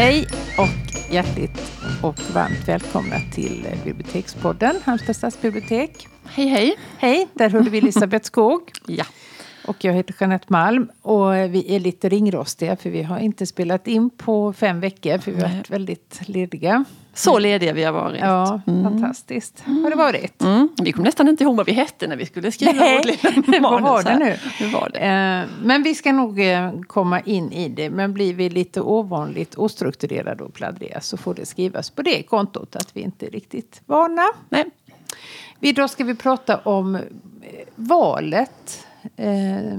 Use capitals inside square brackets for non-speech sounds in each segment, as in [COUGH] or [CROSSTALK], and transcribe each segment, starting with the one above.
Hej och hjärtligt och varmt välkomna till Bibliotekspodden, Halmstad stadsbibliotek. Hej hej! Hej, där hörde vi [LAUGHS] Elisabeth Skog. Ja. Och jag heter Jeanette Malm och vi är lite ringrostiga för vi har inte spelat in på fem veckor för vi har varit väldigt lediga. Så lediga vi har varit. Ja, fantastiskt har det varit. Mm. Vi kom nästan inte ihåg vad vi hette när vi skulle skriva Nej, vårt lilla [LAUGHS] vad var manus det nu? Hur var det? Eh, Men vi ska nog eh, komma in i det. Men blir vi lite ovanligt ostrukturerade och pladdriga så får det skrivas på det kontot att vi inte är riktigt vana. Nej. Idag ska vi prata om eh, valet. Eh,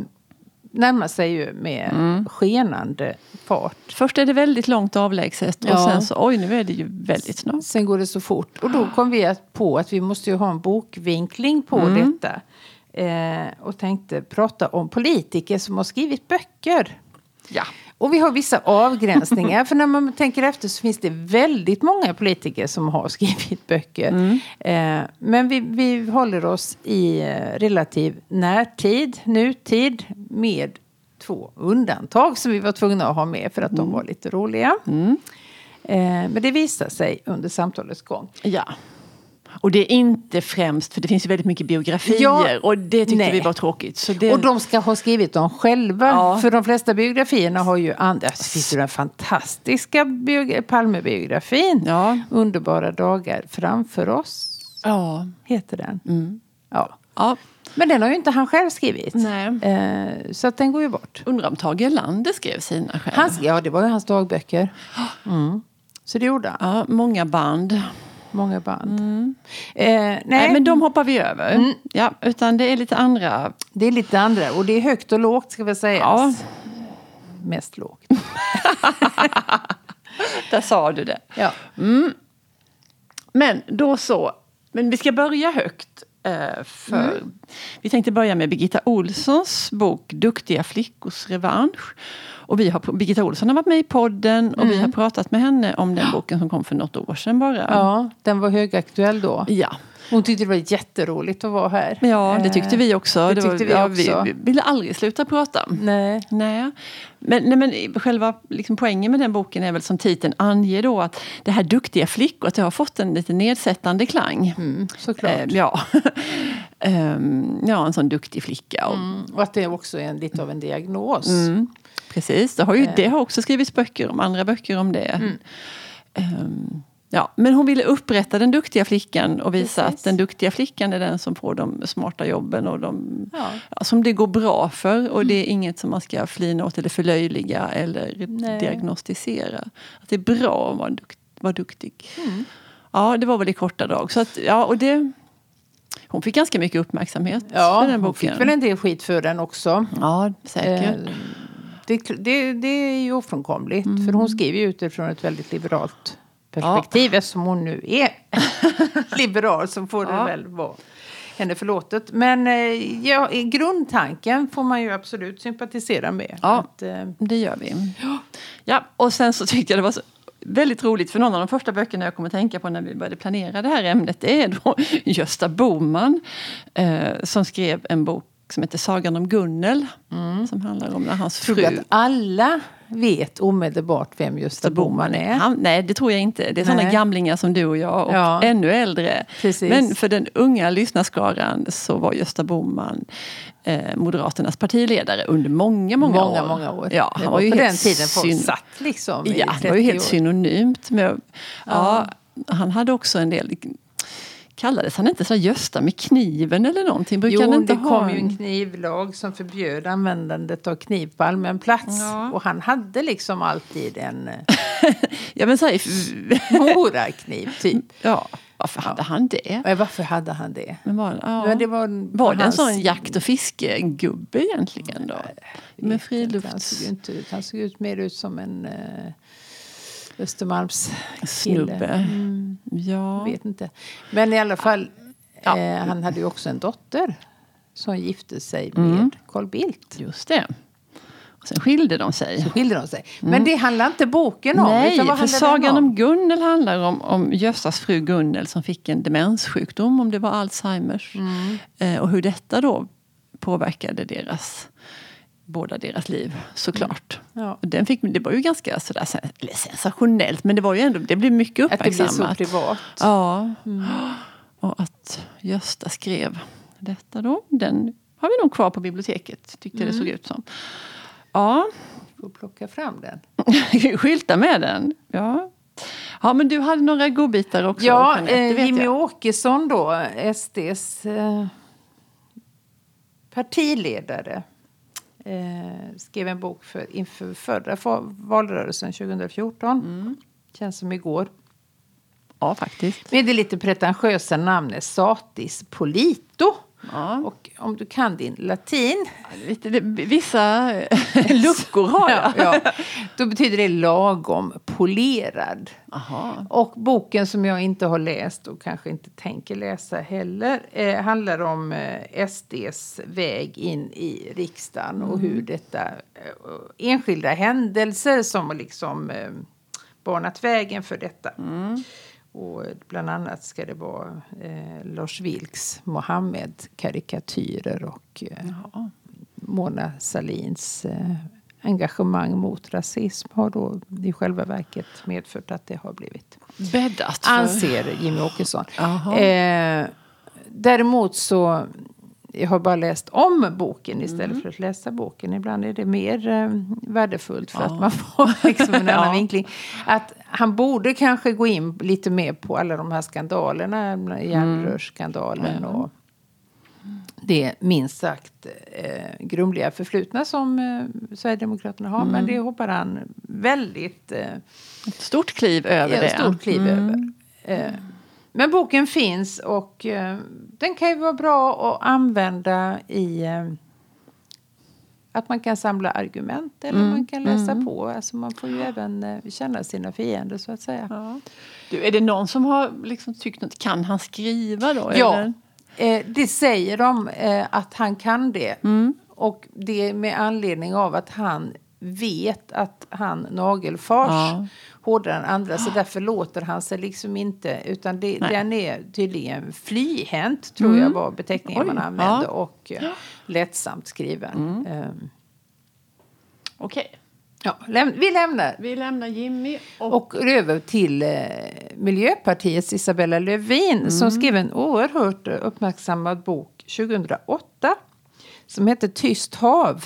närmar sig ju med Mm. skenande fart. Först är det väldigt långt avlägset och Ja. sen så, oj nu är det ju väldigt snart. Sen går det så fort. Och då kom vi att- på att vi måste ju ha en bokvinkling på Mm. detta. Eh, och tänkte prata om politiker som har skrivit böcker. Ja. Och vi har vissa avgränsningar. för när man tänker efter så finns det väldigt många politiker som har skrivit böcker. Eh, men vi, vi håller oss i eh, relativ närtid, nutid, med två undantag som vi var tvungna att ha med för att de var lite roliga. Eh, men det visar sig under samtalets gång. ja. Och det är inte främst, för det finns ju väldigt mycket biografier Ja. och det tyckte Nej. vi var tråkigt. Så det, Och de ska ha skrivit dem själva. Ja. För de flesta biografierna har ju andra. Det finns ju den fantastiska biog- Palmebiografin. Ja. Underbara dagar framför oss. Ja. Heter den. Mm. Ja. ja. Men den har ju inte han själv skrivit. Nej. Eh, så att den går ju bort. Undrar om Tage Erlander skrev sina själv. Hans, ja, det var ju hans dagböcker. [GASPS] Mm. Så det gjorde han. Ja, många band. Många band. Eh, nej, Nej, men de hoppar vi över. Ja, utan det är lite andra. det är lite andra. Och det är högt och lågt ska vi säga. Ja. Mest lågt. [LAUGHS] Där sa du det. Ja. Men då så. Men vi ska börja högt. eh, För Vi tänkte börja med Birgitta Olssons bok Duktiga flickors revansch. Och vi har, Birgitta Olsson har varit med i podden och vi har pratat med henne om den boken som kom för något år sedan bara. ja, den var högaktuell då. Ja, Hon tyckte det var jätteroligt att vara här. ja det tyckte vi också. det var, tyckte vi ja, också. Vi, vi ville aldrig sluta prata. Nej. Nej. Men, nej, men själva liksom poängen med den boken är väl som titeln anger då att det här duktiga flickor att det har fått en lite nedsättande klang. Mm, såklart. Eh, ja. [LAUGHS] Ehm, ja, en sån duktig flicka. Och, Mm, och att det också är en, lite av en diagnos. mm, precis, det har, ju, det har också skrivits böcker om andra böcker om det. Mm. Ja, men hon ville upprätta den duktiga flickan och visa Precis. att den duktiga flickan är den som får de smarta jobben och de, Ja. ja, som det går bra för. Och det är inget som man ska flina åt eller förlöjliga eller Nej. diagnostisera. Att det är bra att vara, dukt, vara duktig. Mm. Ja, det var väl i korta drag. Så att, ja, och det, hon fick ganska mycket uppmärksamhet Ja, för den hon boken. fick väl en del skit för den också. Ja, säkert. Eh, det, det, det är ju ofrånkomligt. Mm. För hon skriver ju utifrån ett väldigt liberalt perspektiv. Eftersom hon nu är [LAUGHS] liberal så får det Ja. väl vara henne förlåtet. Men eh, ja, i grundtanken får man ju absolut sympatisera med. Ja. Att, eh, Det gör vi. Ja, och sen så tyckte jag det var så väldigt roligt för någon av de första böckerna jag kommer att tänka på när vi började planera det här ämnet det är då [LAUGHS] Gösta Boman eh, som skrev en bok som heter Sagan om Gunnel. Som handlar om när hans tror fru du att alla vet omedelbart vem Gösta Boman är? Han, nej, det tror jag inte. Det är sådana gamlingar som du och jag och Ja. ännu äldre. Precis. Men för den unga lyssnarskaran så var Gösta Boman eh, Moderaternas partiledare under många, många, många, år. många år. Ja, han var, ju på den helt tiden folk syn- satt liksom Ja, 30 det var ju helt år. synonymt med... Ja. han hade också en del... Kallades han inte så Gösta med kniven eller någonting? Brukar han Jo, inte det ha kom ju en- en knivlag som förbjöd användandet av kniv på allmän plats. Ja. Och han hade liksom alltid en eh, [LAUGHS] Ja, men så här, morakniv, typ. [LAUGHS] ja, varför hade han det? Men varför hade han det? Men var, ja. Men det var, Var det en sån jakt och fiskegubbe egentligen då? Jag Med inte, Han frilufts... såg, ut, han såg ut mer ut som en uh, Östermalms Snubbe. Mm, Ja. vet inte. Men i alla fall, Ja. eh, han hade ju också en dotter som gifte sig Mm. med Carl Bildt. Just det. Och sen skilde de sig. Så skilde de sig. Men det handlar inte boken om. Nej, utan vad för sagan om Gunnel handlar om, om Göstas fru Gunnel som fick en demenssjukdom, om det var Alzheimers. Eh, och hur detta då påverkade deras, båda deras liv, såklart. Ja. Och Den fick, det var ju ganska sådär, eller sensationellt, men det var ju ändå, det blev mycket Att det blir så uppmärksammat. privat. Ja. Och att Gösta skrev detta då, den har vi nog kvar på biblioteket, tyckte det såg ut som. Ja, Får plocka fram den. [LAUGHS] skylta med den. Ja. ja, men du hade några godbitar också. Ja, Jeanette, eh, Jimmy jag. Åkesson då, SDs eh, partiledare. Eh, skrev en bok för, inför förra valrörelsen 2014. Mm. Känns som igår. Ja, faktiskt. Med det lite pretentiösa namnet Satis Polito. Ja. Och om du kan din latin, vissa [LAUGHS] luckor har jag. ja, ja, då betyder det lagom polerad. Aha. Och boken som jag inte har läst och kanske inte tänker läsa heller eh, handlar om eh, SDs väg in i riksdagen och hur detta eh, enskilda händelser som har liksom eh, banat vägen för detta. Och bland annat ska det vara eh, Lars Vilks Mohammed-karikatyrer och eh, Mona Salins eh, engagemang mot rasism har då i själva verket medfört att det har blivit Bäddat för... anser Jimmy Åkesson. Eh, däremot så jag har bara läst om boken istället för att läsa boken. Ibland är det mer eh, värdefullt för att man får [LAUGHS] liksom en annan [LAUGHS] Ja. vinkling. Att han borde kanske gå in lite mer på alla de här skandalerna, järnrörsskandalen och det minst sagt eh, grumliga förflutna som eh, Sverigedemokraterna har. Men det hoppar han väldigt eh, Ett stort kliv över Ja, det. stort kliv över. Eh, Men boken finns och eh, den kan ju vara bra att använda i eh, att man kan samla argument eller man kan läsa på. Alltså man får ju även eh, känna sina fiender så att säga. Ja. Du, är det någon som har liksom tyckt att kan han skriva då? Ja, eh, det säger de eh, att han kan det. Och det är med anledning av att han vet att han nagelfars Ja. Hårdare än andra. Så därför låter han sig liksom inte. Utan det, Nej. den är tydligen flyhänt, tror jag var beteckningen Oj, man använde. ja. Och eh, lättsamt skriven. Eh, Okej, ja, läm- vi lämnar vi lämnar Jimmy och... och över till eh, Miljöpartiets Isabella Lövin som skrev en oerhört uppmärksammad bok 2008 som heter Tyst hav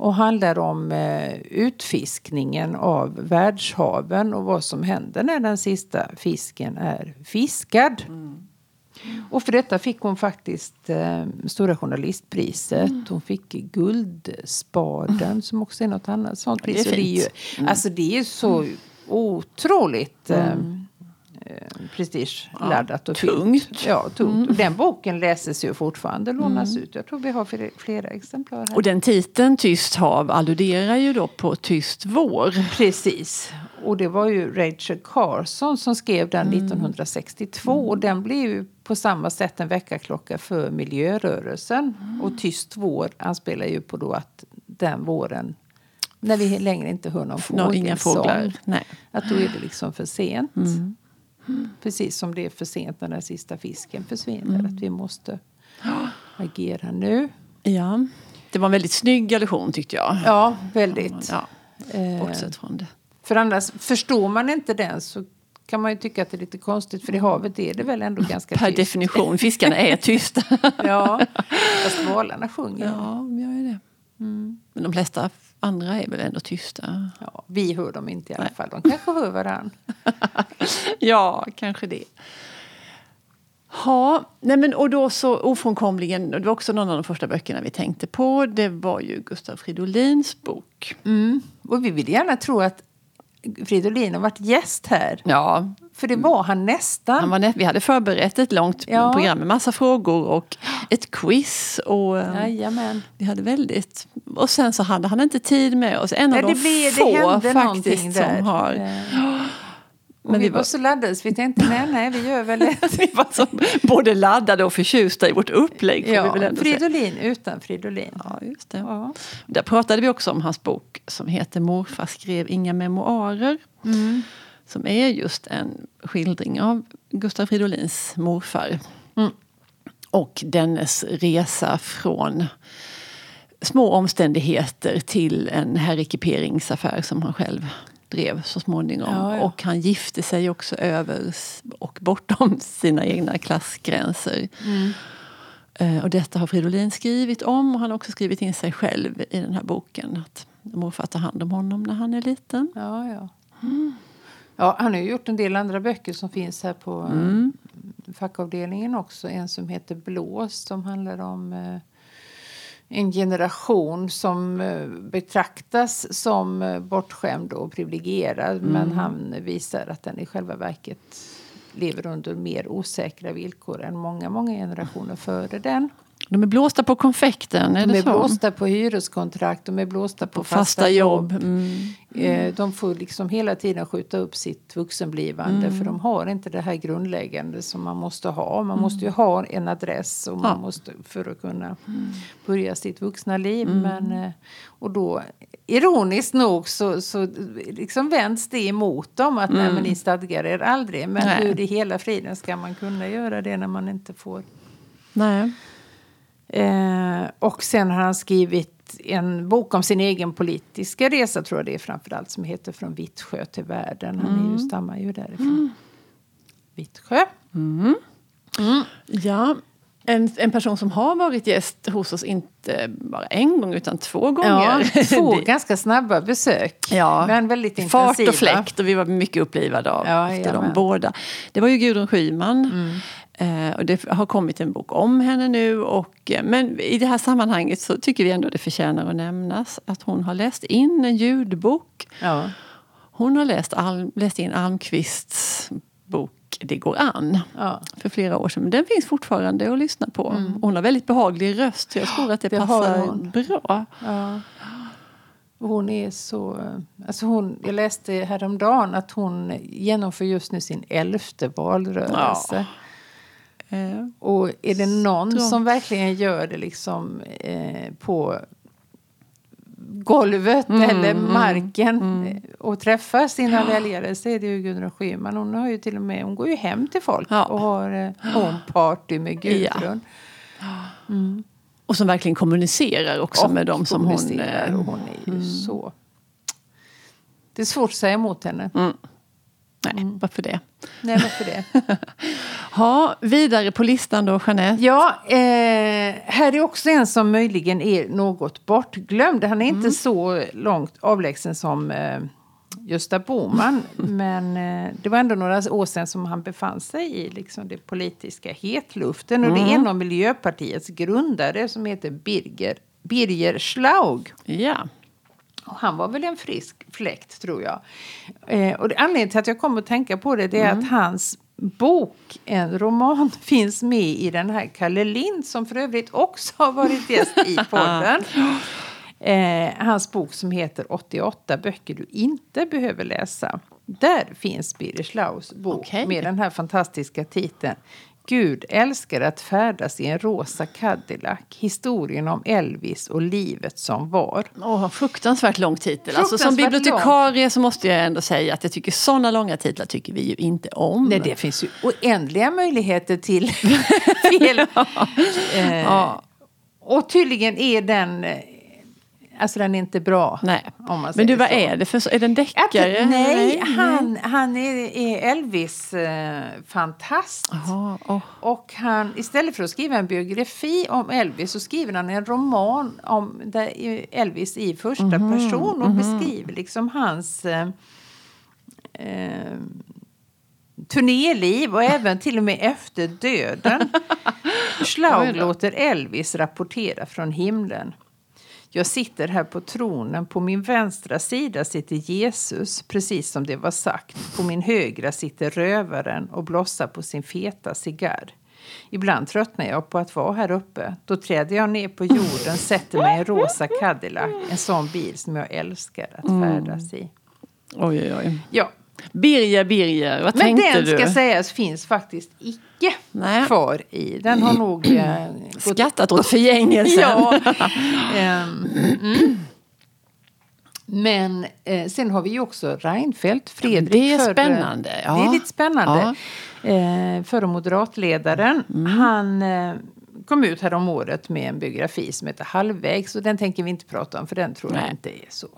och handlar om eh, utfiskningen av världshaven och vad som händer när den sista fisken är fiskad. Och för detta fick hon faktiskt eh, Stora journalistpriset. Hon fick Guldspaden som också är något annat sånt det är pris. Och det är ju, fint. Alltså det är så otroligt eh, eh, prestigeladdat och fint. tungt. Ja, tungt. Och den boken läses ju fortfarande, lånas ut. Jag tror vi har flera, flera exemplar här. Och den titeln, Tyst hav, alluderar ju då på Tyst vår. Precis. Och det var ju Rachel Carson som skrev den 1962. Och den blev ju på samma sätt en väckarklocka för miljörörelsen. Och Tyst vår anspelar ju på då att den våren, när vi längre inte hör någon Nå, inga fågelsång, fåglar. Nej. att då är det liksom för sent. Precis som det är för sent när den sista fisken försvinner. Att vi måste agera nu. Ja. Det var en väldigt snygg allusion tyckte jag. Ja, väldigt. Ja, Eh, bortsett från det. För annars, förstår man inte den så kan man ju tycka att det är lite konstigt. För i havet är det väl ändå ganska Per tyst. definition, fiskarna är [LAUGHS] tysta. Ja, fast valarna sjunger. Ja. De gör ju det. Men de flesta andra är väl ändå tysta. Ja, vi hör dem inte i alla fall. De kanske hör varann. [LAUGHS] Ja, kanske det. Ja, nej men och då så ofrånkomligen, det var också någon av de första böckerna vi tänkte på, det var ju Gustav Fridolins bok. Mm. Och vi vill gärna tro att Fridolin har varit gäst här. Ja, För det var han nästan. han var nä- vi hade förberett ett långt Ja. program med massa frågor och ett quiz. Och, eh, Jajamän. vi hade väldigt, och sen så hade han inte tid med oss. En Nej, av det, de blev, få faktiskt som har... Och Men vi vi var var, så laddade så vi tänkte nej, nej, vi gör väl [LAUGHS] ett. vi var så, både laddade och förtjusta i vårt upplägg. Får vi väl Ja, ändå säga. Fridolin utan Fridolin. Ja, just det. Ja. Där pratade vi också om hans bok som heter Morfar skrev inga memoarer. Mm. Som är just en skildring av Gustav Fridolins morfar. Mm. Och dennes resa från små omständigheter till en herrekiperingsaffär som han själv drev så småningom. Ja, ja. Och han gifte sig också över och bortom [LAUGHS] sina egna klassgränser. Eh, Och detta har Fridolin skrivit om och han har också skrivit in sig själv i den här boken. Att morfar tar hand om honom när han är liten. Ja, ja. Ja, han har ju gjort en del andra böcker som finns här på mm. fackavdelningen också. En som heter Blåst som handlar om eh, en generation som eh, betraktas som eh, bortskämd och privilegierad men han visar att den i själva verket lever under mer osäkra villkor än många, många generationer före den. De är blåsta på konfekten, är De är så? blåsta på hyreskontrakt, de är blåsta på, på fasta jobb. Mm. Eh, De får liksom hela tiden skjuta upp sitt vuxenblivande för de har inte det här grundläggande som man måste ha. Man måste ju ha en adress och man Ja. måste, för att kunna börja sitt vuxna liv. Men, eh, och då, ironiskt nog så, så liksom vänds det emot dem att nej, men ni stadgar er aldrig. Men Nej. hur i hela friden ska man kunna göra det när man inte får Nej. Eh, och sen har han skrivit en bok om sin egen politiska resa, tror jag det är framförallt, som heter Från Vittsjö till världen. Han är ju, stammar ju därifrån. Vittsjö. Ja, en, en person som har varit gäst hos oss inte bara en gång utan två Ja, gånger. [LAUGHS] två Det- ganska snabba besök. Ja, Men väldigt intensiva. Fart och fläkt och vi var mycket upplivade av Ja, efter dem båda. Det var ju Gudrun Schyman. Mm. Eh, och det har kommit en bok om henne nu. Och, eh, men i det här sammanhanget så tycker vi ändå det förtjänar att nämnas att hon har läst in en ljudbok. Ja. Hon har läst, läst in Almqvists bok Det går an Ja. för flera år sedan. Men den finns fortfarande att lyssna på. Hon har väldigt behaglig röst så jag tror att det, Mm. det passar bra. Ja. Hon är så... Alltså hon, jag läste häromdagen att hon genomför just nu sin elfte valrörelse. Eh, Och är det någon Strångt. som verkligen gör det liksom eh, på golvet Mm, eller marken eh, och träffar sina väljare så är det ju Gudrun Schyman. Hon, har ju till och med, hon går ju hem till folk Ja. och har eh, homeparty med Gudrun. och som verkligen kommunicerar också och med dem som hon... eh, hon är ju så... Det är svårt att säga emot henne. Nej, varför det? Nej, varför det? [LAUGHS] Ha, vidare på listan då, Jeanette. Ja, eh, här är också en som möjligen är något bortglömd. Han är inte så långt avlägsen som eh, Gösta Bohman. [LAUGHS] men eh, det var ändå några år sedan som han befann sig i liksom, det politiska hetluften. Och det är en av Miljöpartiets grundare som heter Birger, Birger Schlaug. Ja. Han var väl en frisk fläkt, tror jag. Eh, och anledningen till att jag kom att tänka på det, det är att hans bok, en roman, [LAUGHS] finns med i den här Kalle Lind som för övrigt också har varit gäst i [LAUGHS] podden. Eh, hans bok som heter 88 böcker du inte behöver läsa. Där finns Birger Schlaugs bok Okej. med den här fantastiska titeln Gud älskar att färdas i en rosa Cadillac. Historien om Elvis och livet som var. Åh, fruktansvärt lång titel. Alltså, som Fruktansvärt bibliotekarie så måste jag ändå säga att jag tycker sådana långa titlar tycker vi ju inte om. Nej, det finns ju oändliga möjligheter till [LAUGHS] fel. Eh, Ja. Och tydligen är den... eh, Alltså den är inte bra. Nej. Om man Men säger du, vad så. är det för... Är det en Att, deckare? nej, han, han är, är Elvis-fantast. Jaha, åh. Och han, istället för att skriva en biografi om Elvis så skriver han en roman om där Elvis i första Mhm, person och beskriver liksom hans eh, eh, turnéliv och även till och med efter döden. [LAUGHS] Schlaug låter Elvis rapportera från himlen. Jag sitter här på tronen. På min vänstra sida sitter Jesus, precis som det var sagt. På min högra sitter rövaren och blossar på sin feta cigarr. Ibland tröttnar jag på att vara här uppe. Då träder jag ner på jorden, sätter mig i en rosa Cadillac. En sån bil som jag älskar att färdas i. oj, oj, oj. Ja, Birger, Birger, vad men tänkte den du? ska sägas finns faktiskt icke Nej. kvar i. Den har nog eh, gått Skattat åt förgängelsen. [LAUGHS] Ja. Ehm, mm. Men eh, sen har vi ju också Reinfeldt, Fredrik. det är förre- spännande, ja. Det är lite spännande. Eh, förre moderatledaren. Mm. Han eh, kom ut här om året med en biografi som heter Halvvägs. Och den tänker vi inte prata om för den tror jag Nej. inte är så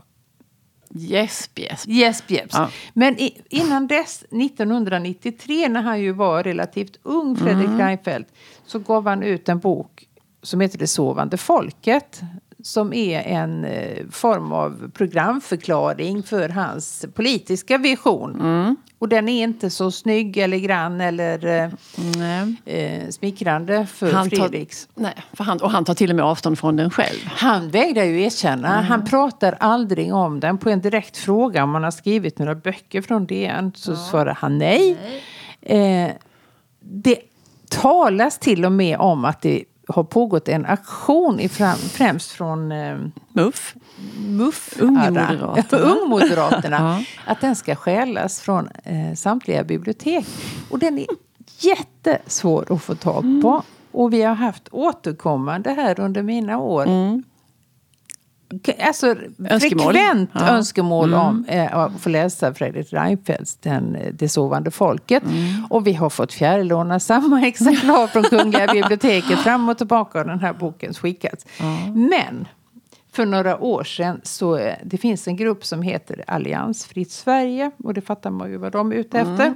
Gäsp, gäsp. Gäsp, gäsp. Ja. Men i, innan dess, 1993, när han ju var relativt ung, Fredrik Mm. Reinfeldt, så gav han ut en bok som heter Det sovande folket. Som är en eh, form av programförklaring för hans politiska vision. Mm. Och den är inte så snygg eller grann eller eh, Nej. eh, smickrande för Han tar- Fredriks. Nej, för han, och han tar till och med avstånd från den själv. Han vägrar ju erkänna. Mm. Han pratar aldrig om den. På en direkt fråga om han har skrivit några böcker från DN så svarar han nej. Eh, det talas till och med om att det har pågått en aktion i fram, främst från eh, Muff. MUF, Ungmoderaterna. [LAUGHS] Ungmoderaterna, att den ska stjälas från eh, samtliga bibliotek. Och den är jättesvår att få tag på. Mm. Och vi har haft återkommande här under mina år. K- Alltså Mm. Önskemål. frekvent Ja. Mm. önskemål om eh, att få läsa Fredrik Reinfeldts Den, Det sovande folket. Mm. Och vi har fått fjärrlåna samma [LAUGHS] exemplar från Kungliga [LAUGHS] biblioteket fram och tillbaka har den här boken skickats. Men för några år sedan så eh, det finns en grupp som heter Alliansfritt Sverige och det fattar man ju vad de är ute Mm. efter.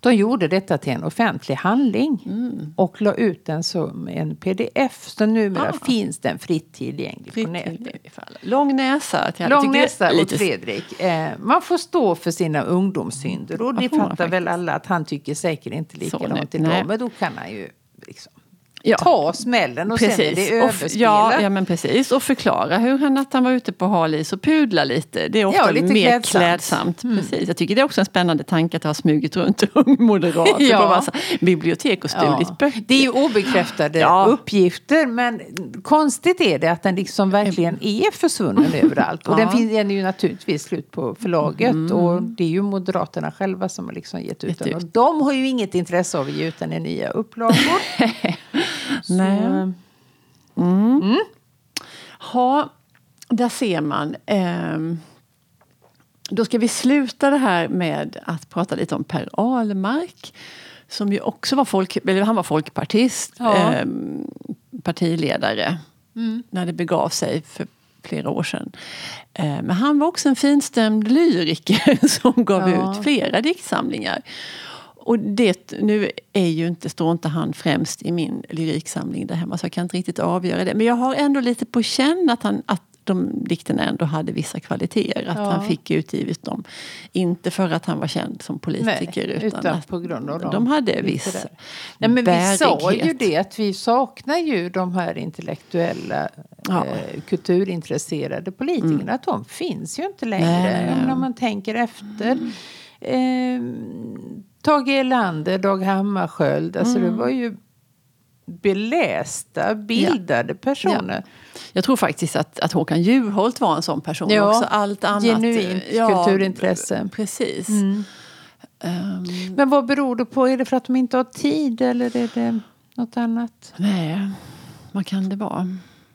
De gjorde detta till en offentlig handling Mm. och la ut den som en pdf. Så numera Ah. finns den fritt tillgänglig på Fritt nätet. för alla. Lång näsa till. Lång näsa åt Fredrik. Eh, man får stå för sina ungdomssynder och det fattar väl alla att han tycker säkert inte likadant idag. Men då kan han ju liksom Ja. ta smällen och sen är det Precis. Överspelat. ja, ja, men precis. Och förklara hur han, att han var ute på hal is och pudla lite. Det är ofta Ja, lite mer klädsamt. klädsamt. Precis. Jag tycker det är också en spännande tanke att ha smugit runt [LAUGHS] ungmoderater Ja. på massa bibliotek och stulit Ja. böcker. Det är ju obekräftade Ja. uppgifter men konstigt är det att den liksom verkligen är försvunnen [LAUGHS] överallt. Och den. Mm. finns den är ju naturligtvis slut på förlaget och det är ju Moderaterna själva som har liksom gett ut Gett den. Och de har ju inget intresse av att ge ut den i nya upplagor. [LAUGHS] Så, Nej. eh, Ja, där ser man. Ehm, då ska vi sluta det här med att prata lite om Per Ahlmark. Som ju också var, folk, eller han var folkpartist, Ja. ehm, partiledare. När det begav sig för flera år sedan. Ehm, men han var också en finstämd lyriker [LAUGHS] som gav Ja. ut flera diktsamlingar. Och det, nu är ju inte, står inte han främst i min lyriksamling där hemma så jag kan inte riktigt avgöra det. Men jag har ändå lite på känn att, han, att de dikterna ändå hade vissa kvaliteter. Att Ja. han fick utgivit dem. Inte för att han var känd som politiker Nej, utan, utan på grund av dem. de hade viss. Nej, men vi sa ju bärighet. det att vi saknar ju de här intellektuella Ja. eh, kulturintresserade politikerna. Att de finns ju inte längre. Nej. När man tänker efter. Eh, Tage Erlander, Dag Hammarskjöld. Alltså Mm. det var ju belästa, bildade personer. Jag tror faktiskt att, att Håkan Juholt var en sån person Ja, också. Allt annat, genuint kulturintresse. Precis. Mm. Ehm, Men vad beror det på? Är det för att de inte har tid eller är det något annat? nej, vad kan det vara?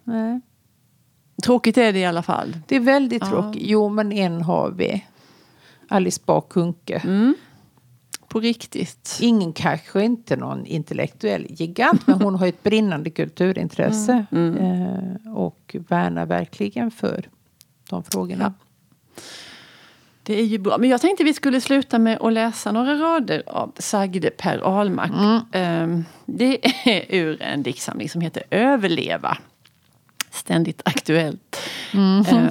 Nej. Tråkigt är det i alla fall. Det är väldigt Ja. tråkigt. Jo, men en har vi. Alice Bah Kuhnke. Mm. På riktigt. Ingen kanske inte någon intellektuell gigant, men hon har ett brinnande kulturintresse. Mm. Eh, och värnar verkligen för de frågorna. Det är ju bra. Men jag tänkte vi skulle sluta med att läsa några rader av sagde Per Ahlmark. Ehm, Det är ur en diktsamling som heter Överleva. Ständigt aktuellt. Ehm, [LAUGHS]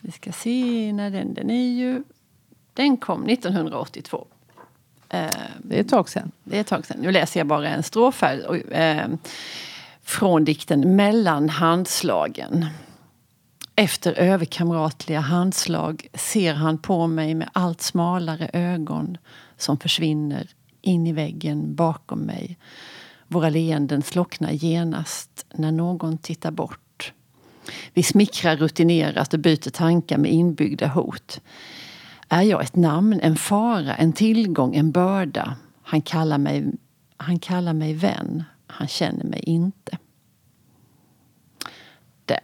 vi ska se när den, den är ju... Den kom 1982. Ehm, Det är ett tag sedan. det är ett tag sedan. Nu läser jag bara en strof här. Och, eh, från dikten Mellan handslagen. Efter överkamratliga handslag ser han på mig med allt smalare ögon som försvinner in i väggen bakom mig. Våra leenden slocknar genast när någon tittar bort. Vi smickrar rutinerat och byter tankar med inbyggda hot. Är jag ett namn, en fara, en tillgång, en börda? Han kallar mig, han kallar mig vän. Han känner mig inte. Där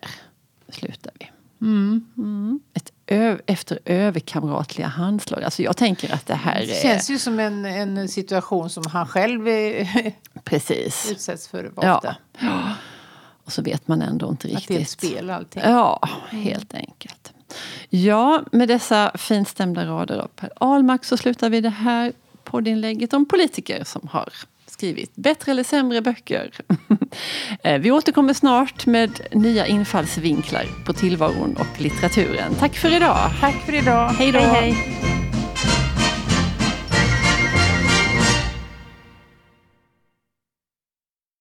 slutar vi. Mm. Ett ö- efter överkamratliga handslag. Alltså jag tänker att det här Det är... känns ju som en, en situation som han själv är [LAUGHS] Precis. utsätts för ofta. Ja. Och så vet man ändå inte Att riktigt. det är ett spel allting. Ja, helt enkelt. Ja, med dessa finstämda rader av Per Ahlmark så slutar vi det här poddinlägget om politiker som har skrivit bättre eller sämre böcker. [LAUGHS] Eh, vi återkommer snart med nya infallsvinklar på tillvaron och litteraturen. Tack för idag! Tack för idag. Hej då. hej. hej.